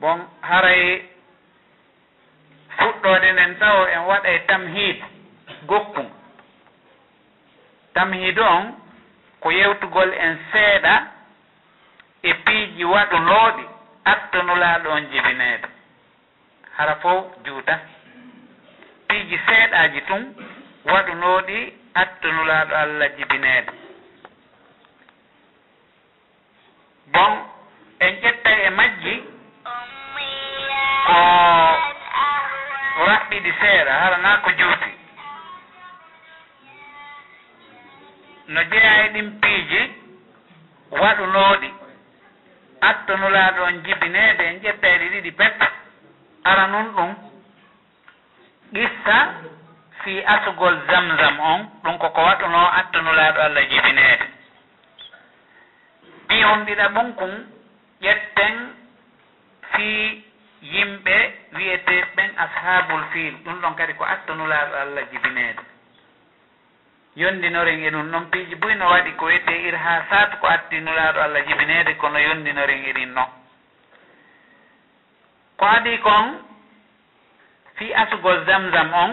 bon haray fuɗɗode nden taw en waɗay tamhid gokkum tamhid on ko yewtugol en seeɗa e piiji waɗunooɗi attonulaaɗon jibineede hara fof juuta. Piiji seeɗaaji tun waɗunooɗi attonulaaɗo allah jibineede bon en ƴettay e majji o raɓɓiɗi seeɗa harana ko juuti. No jeeya e ɗin piiji waɗunooɗi. Attonulaaɗo on jibineede en ƴetteeɗi ɗiɗi pet ara nun ɗum qissa fii asugol zamzam on ɗum koko waɗunoo attonulaaɗo allah jibineede. Ɓi on ɗiɗa ɓum kun ƴetten fii yimɓe wiyeteɓe ɓen ashabul fiil ɗum ɗon kadi ko attanulaaɗo allah jibineede. Yondinoren e ɗum noon piiji boy no waɗi ko wiyete ir ha sat ko attinulaaɗo allah jibineede kono yondinoren eɗin noon ko adi kon fi asugol zamzam on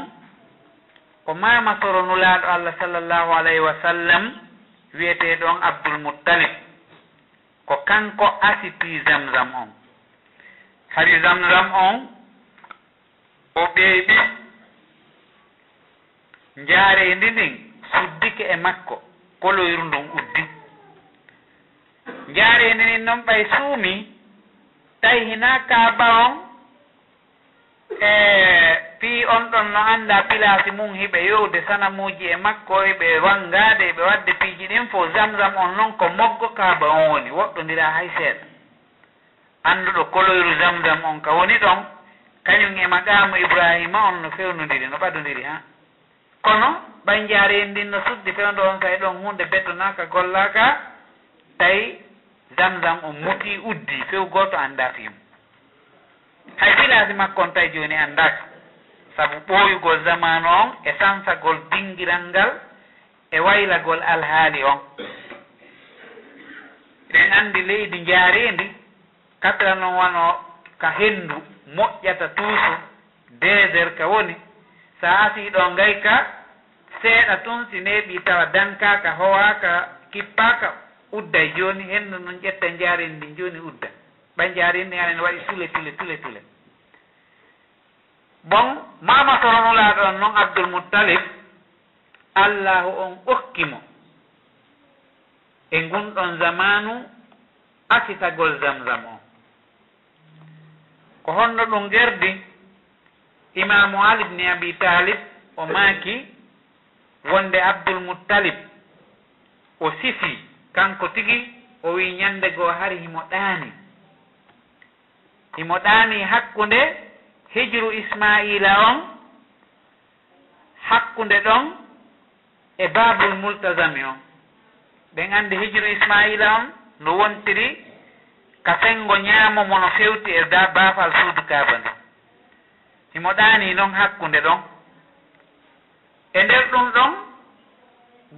ko mama soronulaaɗo allah sallllahu alayhi wa sallam wiyete wiyeteɗon abdoulmuttalib ko kanko asiti zamzam on. hari zamzam on o ɓeeɓi njaarendi ndin suddike e makko koloyru ndun uddi. Njaarendi ndin noon ɓay suumi tawi hina kaaba on e fii on ɗon no annda pilasi mum hiɓe yowde sanamuji e makko eɓe wangade eɓe wadde piiji ɗin fo zamzam on noon ko moggo kaaba on woni woɗɗodira hay seeɗa. annduɗo koloyru zamdam on ka woni ɗon kañum e maqamu ibrahima on no fewnodiri no ɓadodiri ha? Kono ɓanjaari en ndin no suɗɗi fewndo on kay e ɗon hunde bettonaka gollaka tawi zamdam o muti uddi few goto anndaki mo hay filasi makko on tawi joni anndaka saabu ɓooyugol zamanu on e sansagol dingiral ngal e waylagol alhaali on. Eɗen anndi leydi njaareendi katra noon wano ka henndu moƴƴata tuusu désert ka woni. So asii ɗo ngay ka seeɗa tun si neeɓi tawa dankaaka howaaka kippaaka udday jooni. Henndu noon ƴetta njaarindi jooni udda. Ɓa njaarindi ngana waɗi tule tule tule tule. Bon mama toronulaaɗo on noon abdoul moutalib allahu on ɓokki mo. E ngunɗon zamanu asitagol zamzam on ko honno ɗum gerdi imamu ali bni abi talib o maaki wonde abdoulmuttalib o sifi kanko tigi o wi ñande goo hari himo ɗaani. Himo ɗaani hakkunde hijru ismaila on hakkunde ɗon e babul multasami on. Ɓen anndi hijru ismaila on no wontiri ka fenngo ñaamo mono fewti e da baafal suudu kaaba ndu himo ɗaani noon hakkunde ɗon. E nder ɗum ɗon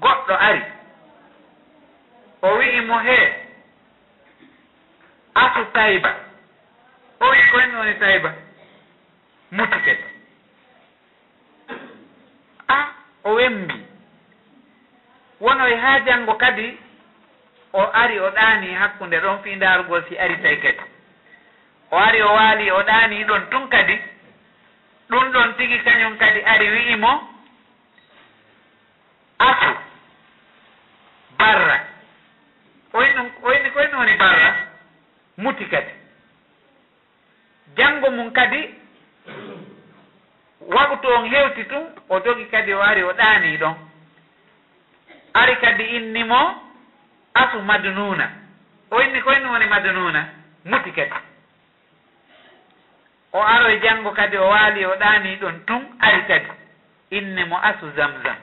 goɗɗo ari. O wi'i mo hee asu tayba. O wi ko hen woni tayba? Mutike a o wembi wono e haa janngo kadi o ari o ɗaani hakkunde ɗon fii ndaarugol si ari tawi kadi. O ari o waali o ɗaani ɗon tun kadi. Ɗum ɗon tigi kañum kadi ari wi'i mo afu barra. Oyni oyni koyni woni barra muti kadi. Janngo mum kadi waktu on hewti tun o jogi kadi o ari o ɗaani ɗon. Ari kadi innimo asu madnuna. O inni ko inni woni madnuna? Muti kadi. O aroy janngo kadi o waali o ɗaani ɗon tun ari kadi. Inni mo asu zamzam.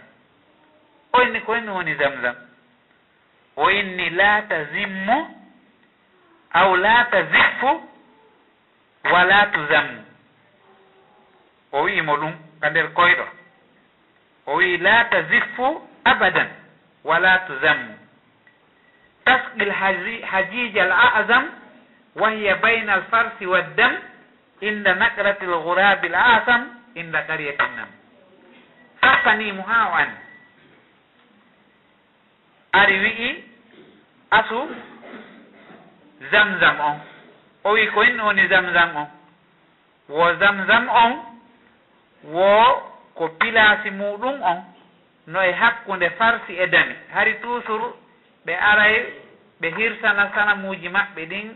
O inni ko inni woni zamzam. O inni la tazimmu aw la taziffu wala tuzammu o wi'imo ɗum ka nder koyɗo. O wi la taziffu abadan wala tuzammu تسقي الحجيج الأعظم وهي بين الفرس والدم عند نقرة الغراب الأعظم عند قرية النم سقني مهاوان ari wi'i asu zamzam on. O wi ko inni woni zamzam on. Wo zamzam on wo ko pilasi muɗum on. No e hakkunde farsi e dami. Hari toujours ɓe aray ɓe hirsana sanamuji maɓɓe ɗin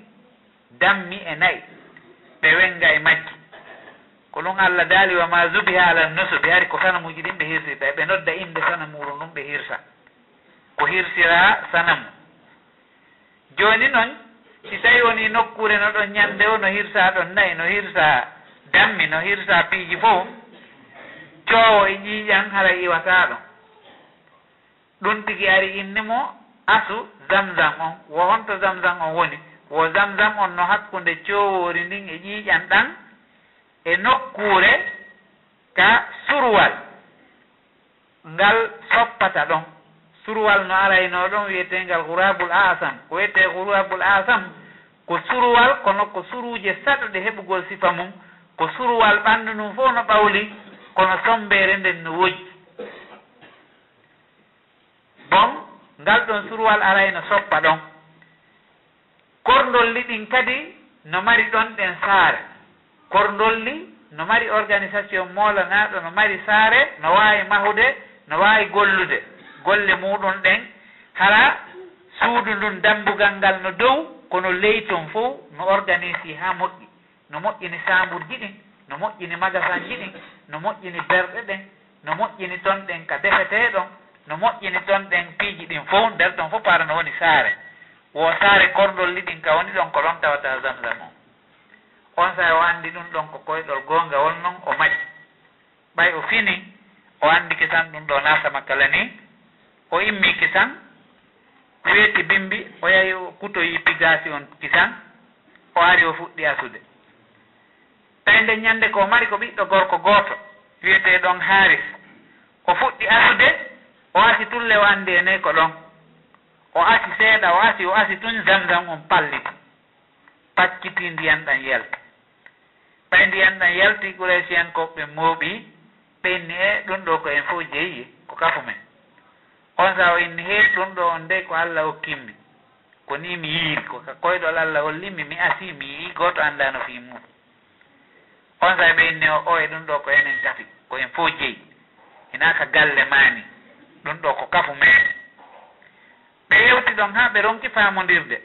dammi e nayi ɓe wenga e majji. Ko ɗum allah daali wa ma zubiha ala nusubi hari ko sanamuji ɗin ɓe hirsirta ɓe nodda inde sanamuru ɗum ɓe hirsa. Ko hirsira sanamu. Joni noon si tawi woni nokkure no ɗon ñande o no hirsa ɗon nayi no hirsa dammi no hirsa piiji fof coowo e ƴiiƴan hara iwata ɗon ɗum tigi ari inni mo asu zamzam on wo honto zamzam on woni. Wo zamzam on no hakkunde cowori ndin e ƴiiƴan ɗan e nokkure ka surwal. Ngal soppata ɗon. Surwal no arayno ɗon wiyetengal hurabul asam ko wiyete hurabul asam ko surwal kono ko suruje saɗuɗe heɓugol sifa mum ko surwal ɓanndu num fof no ɓawli kono sombere nden no woji. Bon ngal ɗon surwal arayno soppa ɗon. Korndolli ɗin kadi no mari ɗon ɗen saare. Korndolli no mari organisation moolanaɗo no mari saare no wawi mahude no wawi gollude. Golle muɗum ɗen hara suudu ndun dambugal ngal no dow kono ley ton fof no organisi ha moƴƴi. No moƴƴini samburji ɗin no moƴƴini magasin ji ɗin no moƴƴini berɗe ɗen no moƴƴini ton ɗen ka defeteɗon no moƴƴini toon ɗen piiji ɗin fof nder ɗon fof para no woni saare. Wo saare korɗol liɗin ka woni ɗon ko ɗon tawata zamzam o on saare o anndi ɗum ɗon ko koyɗol goonga won noon o maƴi. Ɓay o fini o anndi kisan ɗum ɗo nasama kala ni o immi kisan weeti bimbi o yahi kutoyi pigasi on kisan o ari o fuɗɗi asude. Tawi nden ñande ko mari ko ɓiɗɗo gorko gooto wiyeteɗon haaris. O fuɗɗi asude o asi tun lewande ene ko ɗon. O asi seeɗa o asi o asi tun zamzam on palliti pacciti ndiyan ɗan yalti ɓay ndiyan ɗan yalti quraysi koɓe mooɓi ɓenni e ɗum ɗo ko en fof jeyi ko kafu men. On sa o inni heewi ɗum ɗo on nde ko allah hokkimmi ko ni mi yiiri ko koyɗol allah hollimmi mi asi mi yii gooto annda no fii mum. On sa ɓe inni o o e ɗum ɗo ko enen gafi ko en fof jeyi hinaka galle maani. ɗum ɗo ko kafu men ɓe yewti ɗon ha ɓe ronki famodirde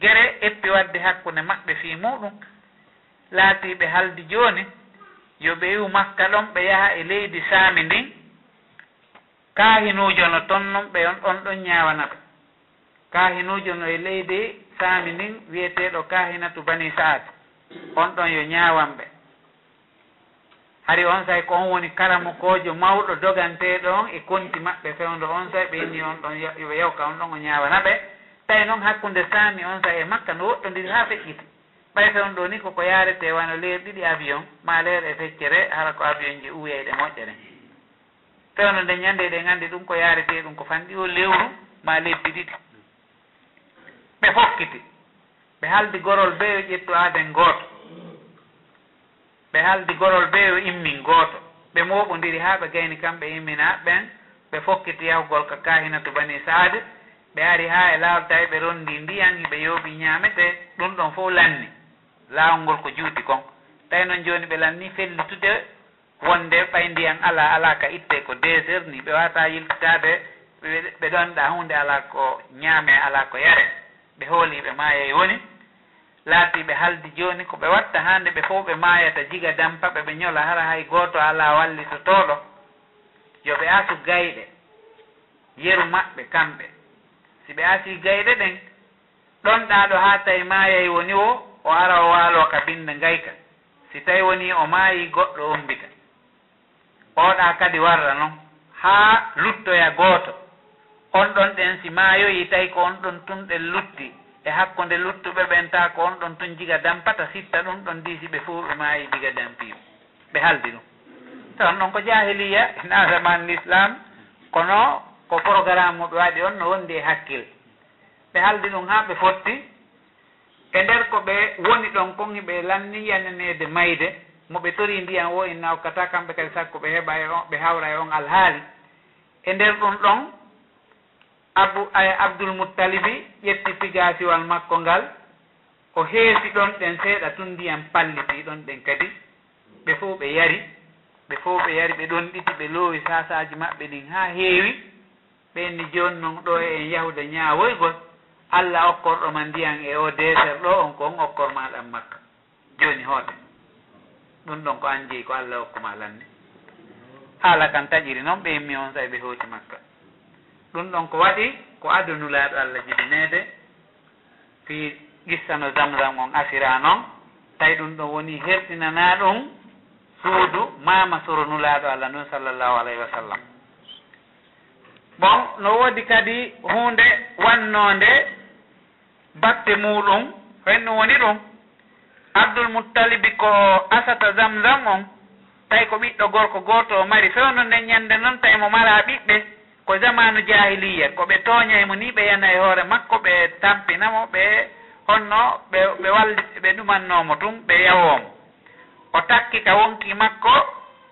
gere eppi wadde hakkunde maɓɓe fi muɗum. Laatiiɓe haldi jooni yo ɓe yiw makka ɗon ɓe yaha e leydi saami ndin kahinuujo no ton non ɓe on ɗon ɗon ñaawana ɓe. Kahinuujo no e leydi saami ndin wiyeteeɗo kahinatu bani saad on ɗon yo ñaawan ɓe. hari on say ko on woni karamukojo mawɗo doganteɗo on e konti maɓɓe fewdo on say ɓe inni on ɗon yoɓe yewka on ɗon o ñawana ɓe. Tawi noon hakkunde saami on say e makka no woɗɗondiri ha feƴƴiti ɓay fewn ɗo ni koko yarete wano leer ɗiɗi avion ma leer e feccere hara ko avion ji uweya ɗe moƴƴere. Fewno nde ñande ɗe gandi ɗum ko yarete ɗum ko fanɗi o lewru ma lebbi ɗiɗi. Ɓe fokkiti. Ɓe haldi gorol beyo ƴettu aaden gooto ɓe haldi gorol be yo immin gooto ɓe moɓodiri haa ɓe gayni kamɓe immina ɓen ɓe fokkiti yahugol ka kahinatu bani saade ɓe ari haa e laawol tawi e ɓe rondi ndiyan hiɓe yooɓi ñaamete ɗum ɗon fof lanni. Laawol ngol ko juuti kon. Tawi noon jooni ɓe lanni fellitude wonde ɓay ndiyan ala ala ka itte ko deux heures ni. Ɓe wata yiltitade ɓe ɗonɗa hunde ala ko ñaame ala ko yare. Ɓe hooliɓe maayo e woni. laati ɓe haldi jooni ko ɓe watta hande ɓe fof ɓe maayata jiga dampaɓe ɓe ñola hara hay gooto ala wallitotoɗo yo ɓe asu gayɗe yeru maɓɓe kamɓe. Si ɓe asi gayɗe ɗen ɗon ɗaɗo haa tawi maayay woni o o ara o waalo ka binde ngayka. Si tawi woni o maayi goɗɗo ombita oɗa kadi warra noon haa luttoya gooto. On ɗon ɗen si maayoyi tawi ko on ɗon tumɗen lutti. e hakkunde luttuɓe ɓen ta ko on ɗon tun jiga dampata sitta ɗum ɗon diisiɓe fof ɓe maayi diga dampiɓe ɓe haldi ɗum. Tawan ɗon ko jahiliya e nasaman l'islam kono ko programme muɓe waɗi on no wondi e hakkille. Ɓe haldi ɗum ha ɓe fotti e nder ko ɓe woni ɗon kon ɓe lanniyaneneede mayde moɓe tori ndiyan wo inna nawkata kamɓe kadi sakko ɓe heɓa e on ɓe hawra e on alhaali. E nder ɗum ɗon abu abdoul abdoulmuttalibi ƴetti pigasiwal makko ngal o heesi ɗon ɗen seeɗa tun ndiyam palliti ɗon ɗen kadi. Ɓe fof ɓe yari ɓe fof ɓe yari ɓe ɗon ɗiti ɓe loowi sasaji maɓɓe ɗin ha heewi. Ɓenni joni noon ɗo e en yahude ñaawoygol allah okkorɗo ma ndiyan e o désert ɗo on ko on okkor maɗan makka. Joni hoote ɗum ɗon ko an jeyi ko allah hokkuma lanne haala kan taƴiri noon ɓe ɓeyimmi on sa ɓe hooti makka. ɗum ɗon ko waɗi ko adunulaaɗo allah jiɗineede. Fi gissano zamzam on asira noon tawi ɗum ɗon woni herɗinanaa ɗum suudu mama soronulaaɗo allah nun sallllahu alayhi wa sallam. Bon no woodi kadi hunde wannoonde batte muɗum henno woni ɗum? Abdoul muttalibi ko asata zamzam on tawi ko ɓiɗɗo gorko gooto o mari fewno nde ñannde noon tawi mo mala ɓiɓɓe. ko zamanu jahiliya ko ɓe tooñaymo e ni ɓe yana e hoore makko ɓe tampinamo ɓe honno ɓe ɓe walli ɓe ɗumannomo tum ɓe yawomo o takki ka wonki makko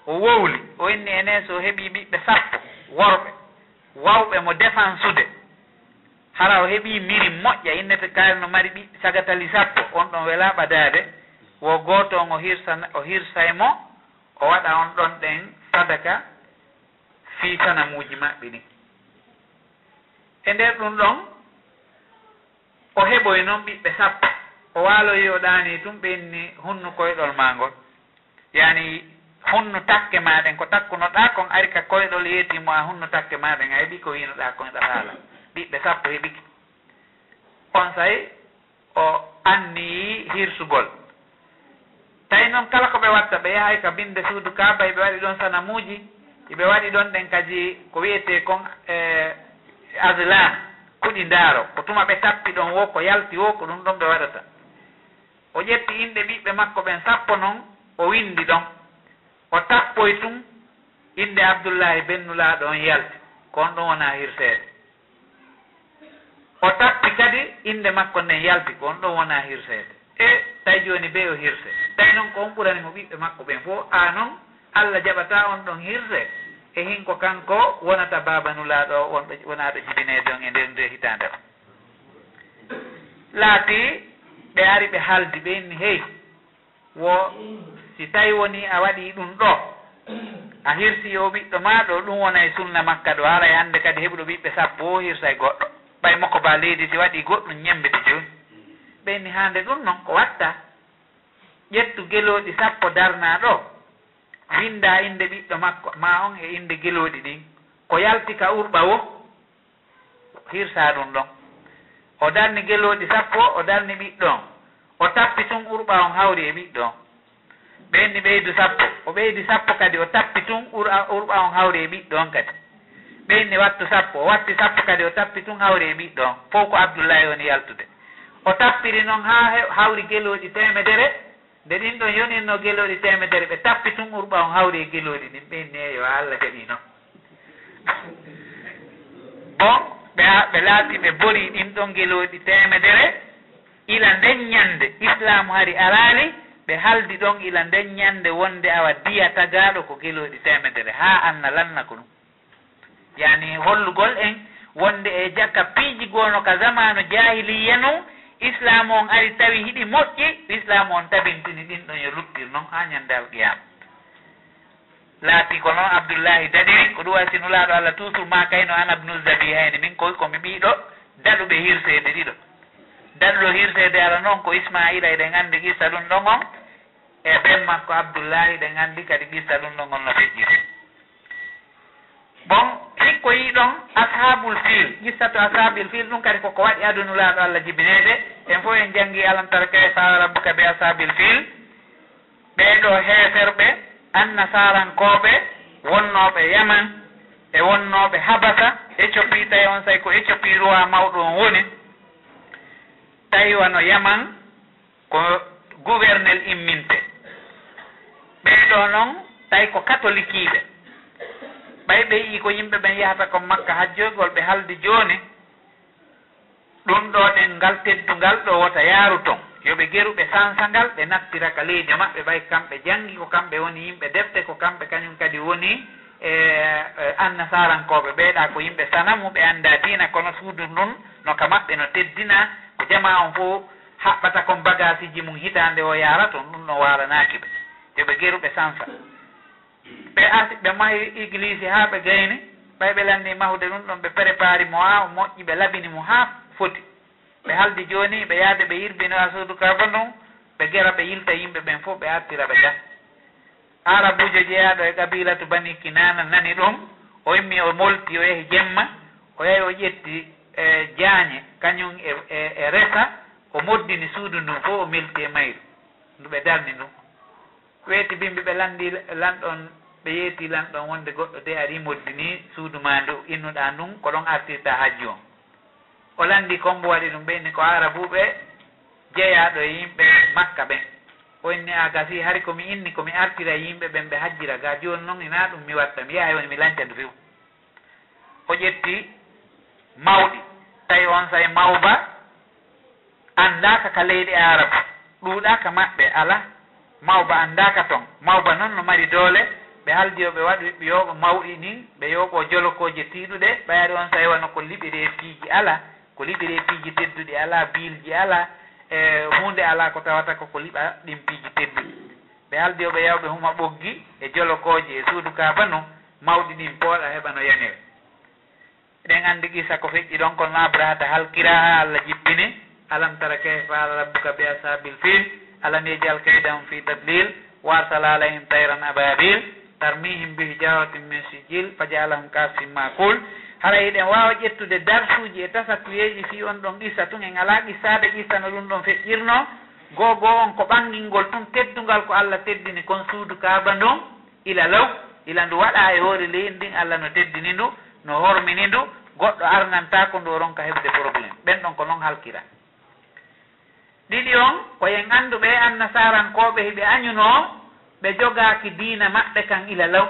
o wowli o inni enen so heeɓi ɓiɓɓe sappo worɓe. Wawɓe mo défensude hara o heeɓi miri moƴƴa innete kalno mari ɓiɓɓe sagatali sappo on ɗon wela ɓadade wo goto on o hirsa o hirsaymo o waɗa on ɗon ɗen sadaka fii kanamuuji maɓɓe ɗin e nder ɗum ɗon o heɓoy noon ɓiɓɓe sappo. O waaloyi o ɗaani tum ɓenni hunnu koyɗol ma ngol yani hunnu takke maɗen ko takkunoɗa kon ari ka koyɗol yeetimo a hunnu takke maɗen a heɓi ko winoɗa koyɗol haala. Ɓiɓɓe sappo heɓiki. On say o anniyi hirsugol. Tawi noon kala ko ɓe watta ɓe yahay ka binde suudu kaba e ɓe waɗi ɗon sanamuuji iɓe waɗi ɗon ɗen kadi ko wiyete kon e, aslan kuɗi ndaaro. Ko tuma ɓe tappi ɗon wo ko yalti wo ko ɗum ɗon ɓe waɗata. O ƴetti inɗe ɓiɓɓe makko ɓen sappo noon o windi ɗon. O tappoy tun inde abdoullahi bennulaaɗo on yalti. Ko on ɗon wona hirseede. O tappi kadi inde makko nden yalti. Ko on ɗon wona hirseede. E tawi jooni be o hirse. Tawi noon ko on ɓuranimo ɓiɓɓe makko ɓen fof a noon allah jaɓata on ɗon hirse. E hinko kanko wonata babanulaɗo wonɗo wonaɗo jibinede on e nder nde hitande o laati ɓe ari ɓe haaldi ɓe inni hey wo si tawi woni a waɗi ɗum ɗo a hirsi yo ɓiɗɗo maɗo ɗum wona e sunna makka ɗo haara e hannde kadi heɓuɗo ɓiɓɓe sappo hirsa e goɗɗo. Ɓay makko ba leydi si waɗi goɗɗum ñembede joni ɓenni hande ɗum noon ko watta. Ƴettu gelooɗi sappo darna ɗo winda inde ɓiɗɗo makko ma on e inde gelooɗi ɗin. Ko yalti ka urɓa wo hirsa ɗum ɗon. O darni gelooɗi sappo o darni ɓiɗɗo on. O tappi tun urɓa on hawri e ɓiɗɗo on. Ɓenni ɓeydu sappo o ɓeydi sappo kadi o tappi tun urɓa on hawri e ɓiɗɗo on kadi. Ɓenni wattu sappo o watti sappo kadi o tappi tun hawri e ɓiɗɗo on. Fof ko abdoullahi woni yaltude. O tappiri noon ha hawri gelooɗi temedere nde ɗin ɗon yoninno gelooɗi temedere ɓe tappi tun urɓa on hawri e gelooɗi ɗin ɓe neeyo allah jaɓi noon bon ɓe ɓe laati ɓe bori ɗin ɗon gelooɗi temedere ila nden ñannde islamu hari araali ɓe haldi ɗon ila nden ñannde wonde awa diya tagaaɗo ko gelooɗi temedere haa anna lanna ko ɗum. Yani hollugol en wonde e jakka piiji goono ka zamanu jahiliya nu islamu on ari tawi hiɗi moƴƴi islamu on tabintini ɗin ɗon yo luttirno ha ñande alqiyama laati ko noon abdoullahi dadiri ko ɗum wasinulaɗo allah toujours ma kayno an abnu zabi hayni min koy komi ɓiiɗo daɗuɓe hirsede ɗiɗo. Daɗɗo hirsede ala noon ko ismaila eɗen andi qissa ɗum ɗon on e ɓen makko abdoullahi ɗen andi kadi qissa ɗum ɗon on no feƴƴiri. Bon hikkoyi ɗon ashabul fil gissatu ashabil fil ɗum kadi koko waɗi adunulaɗo allah jibinede en fof en janggi alamtaraka e fawa rabbuka be ashabil fil ɓeɗo heeferɓe annasarankoɓe wonnoɓe yaman e wonnoɓe habasa e éthiopie tawi on say ko e éthiopie roi mawɗo on woni. Tawi wano yaman ko gouvernel imminte. Ɓeɗo noon tawi ko catolikiɓe ɓay ɓe yii ko yimɓe ɓen yahata ko makka hajjoygol ɓe haldi jooni ɗum ɗo ɗen ngal teddungal ɗo wota yaaru ton. Yoɓe geruɓe sansangal ɓe nappira ka leydi maɓɓe ɓay kamɓe janngi ko kamɓe woni yimɓe defte ko kamɓe kañum kadi woni e, e annasarankoɓe ɓeeɗa ko yimɓe sanamu ɓe annda dina kono suudu ndun no ka maɓɓe no teddina ko jama on fo haɓɓata kon bagage ji mum hitande o yaara ton ɗum no waranaki ɓe. Yoɓe geruɓe sansa. ɓe arti ɓe mahi église ha ɓe gayni ɓay ɓe landi mahude ɗum ɗon ɓe prépari mo ha o moƴƴi ɓe labini mo ha foti. Ɓe haldi joni ɓe yaade ɓe yirbino a suudu kaba ndun ɓe gera ɓe yilta yimɓe ɓen fof ɓe artira ɓe ga arabujo jeeyaɗo e kabila bani kinana nani ɗum o immi o molti o yehi jemma o yahi o ƴetti e jaañe kañum e, e, e resa o moddini suudu ndun fof o milti e mayru ndu ɓe darni ndun weeti bimbi ɓe landi lanɗon ɓe yeeti lan ɗon wonde goɗɗo de ari moddini suudu ma ndu innuɗa ndun ko ɗon artirta hajju on o landi kombo waɗi ɗum ɓeyni ko arabuɓe jeeyaɗo e yimɓe makka ɓen o inni a gasi hari komi inni komi artira yimɓe ɓen ɓe hajjira. Ga joni noon ina ɗum mi watta mi yaha woni mi lanca ndu few o ƴetti mawɗi. Tawi on say mawba andaka ka leyɗe arab ɗuuɗaka maɓɓe ala. Mawba andaka toon mawba noon no mari doole. ɓe haldi o ɓe waɗi ɓe yooɓo mawɗi ni ɓe yooɓo jolokoje tiiɗuɗe ɓayari on so wano ko liɓire piiji ala ko liɓire piiji tedduɗi ala biilji ala e hunde ala ko tawata koko liɓa ɗin piiji tedduɗi. Ɓe haldi o ɓe yawɓe huma ɓoggi e jolokoje e suudu kaaba no mawɗi ɗin pooɗa heɓa no yanire eɗen andi qisa ko feƴƴi ɗon kono abrahata halkira ha allah jippini alam tara kayfa ala rabbuka bi asabil fil alam yejal kaydan fi tadlil wa arsala alayhim tayran ababil tarmihim bi hijaratin min sijil fajalahum kasim makul hara eɗen wawa ƴettude darsuji e tasatuyeji fi on ɗon qissa tun en ala qissade qissano ɗum ɗon feƴƴirno goo goo on ko ɓangilngol tun teddungal ko allah teddini kon suudu kaaba ndun ila law ila ndu waɗa e hoore leydi ndin allah no teddini ndu no hormini ndu goɗɗo arganta ko ndu oronka heɓde probléme ɓen ɗon ko noon halkira. Ɗiɗi on koyen annduɓe annasarankoɓe heɓe añuno ɓe jogaaki diina maɓɓe kan ila law.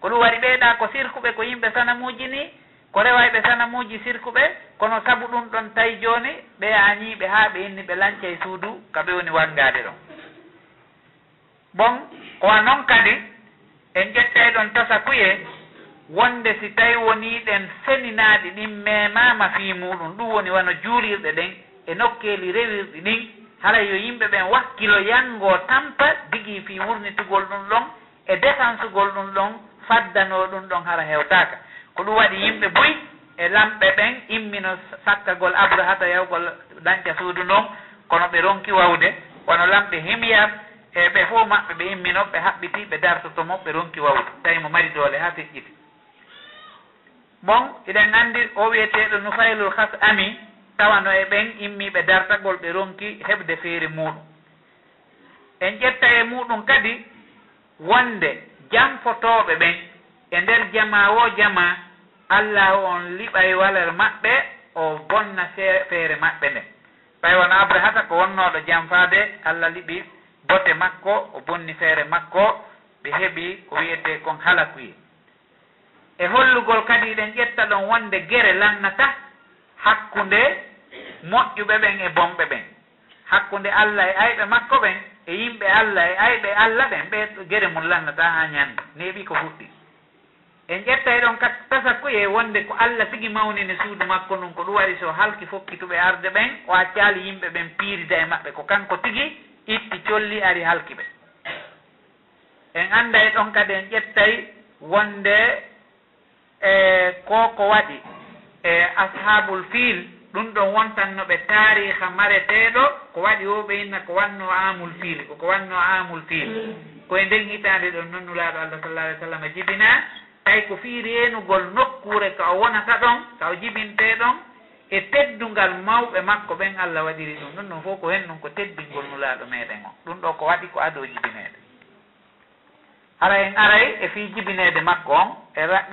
Ko ɗum waɗi ɓeeɗa ko sirkuɓe ko yimɓe sanamuuji ni ko rewayɓe sanamuuji sirkuɓe kono sabu ɗum ɗon tawi jooni ɓe añiiɓe haa ɓe inni ɓe lanca e suudu ka ɓe woni wanngaade ɗon. Bon kowa noon kadi en ƴettay ɗon tasa kuye wonde si tawi woni ɗen seninaaɗi ɗin memama fii muɗum ɗum woni wano juulirɗe ɗen e nokkeeli rewirɗi ɗin hara yo yimɓe ɓen wakkilo yango tampa digi fi wurnitugol ɗum ɗon e défensegol ɗum ɗon faddano ɗum ɗon hara hewtaka. Ko ɗum waɗi yimɓe boyi e lamɓe ɓen immino sakkagol abrahata yawgol dañca suudu noon kono ɓe ronki wawde wono lamɓe himyam e ɓe fof maɓɓe ɓe immino ɓe haɓɓiti ɓe dartotomo ɓe ronki wawde. Tawi mo mari doole ha feƴƴiti bon eɗen anndi o wiyeteɗo nufaylul has ami tawano e ɓen immiɓe dartagol ɓe ronki heɓde feere muɗum. En ƴetta e muɗum kadi wonde janfotoɓe ɓen e nder jama o jama allah on liɓay walere maɓɓe o bonna feere maɓɓe nden ɓay wono abrahata ko wonnoɗo janfade allah liɓi bote makko o bonni feere makko ɓe heeɓi ko wiyete kon halakuye. E hollugol kadi ɗen ƴetta ɗon wonde gere lannata hakkunde moƴƴuɓe ɓen e bonɓe ɓen. Hakkunde allah e ayɓe makko ɓen e yimɓe allah e ayɓe allah ɓen ɓe gere mum lannata ha ñande neeɓi ko fuɗɗi en ƴetta eɗon tasakkuye wonde ko allah sigi mawnini suudu makko ɗum ko ɗum waɗi so halki fokkituɓe arde ɓen o accaali yimɓe ɓen piirida e maɓɓe ko kanko tigi itti colli ari halki ɓe. En annda e ɗon kadi en ƴettay wonde e ko ko waɗi e ashabul fiil ɗum ɗon wontanno ɓe tariha mareteɗo ko waɗi o ɓe inna ko wanno amul fiili koko wanno amul fiili. Koye nden hitande ɗon noon nulaɗo allah sallah alih w sallam jibina tawi ko fii renugol nokkure ko o wonata ɗon ka o jibinte ɗon e teddungal mawɓe makko ɓen allah waɗiri ɗum. Ɗum ɗon fof ko hen ɗum ko teddingol nulaɗo meɗen o. Ɗum ɗo ko waɗi ko ado jibinede. Ara en aray e fii jibinede makko on e raɓɓi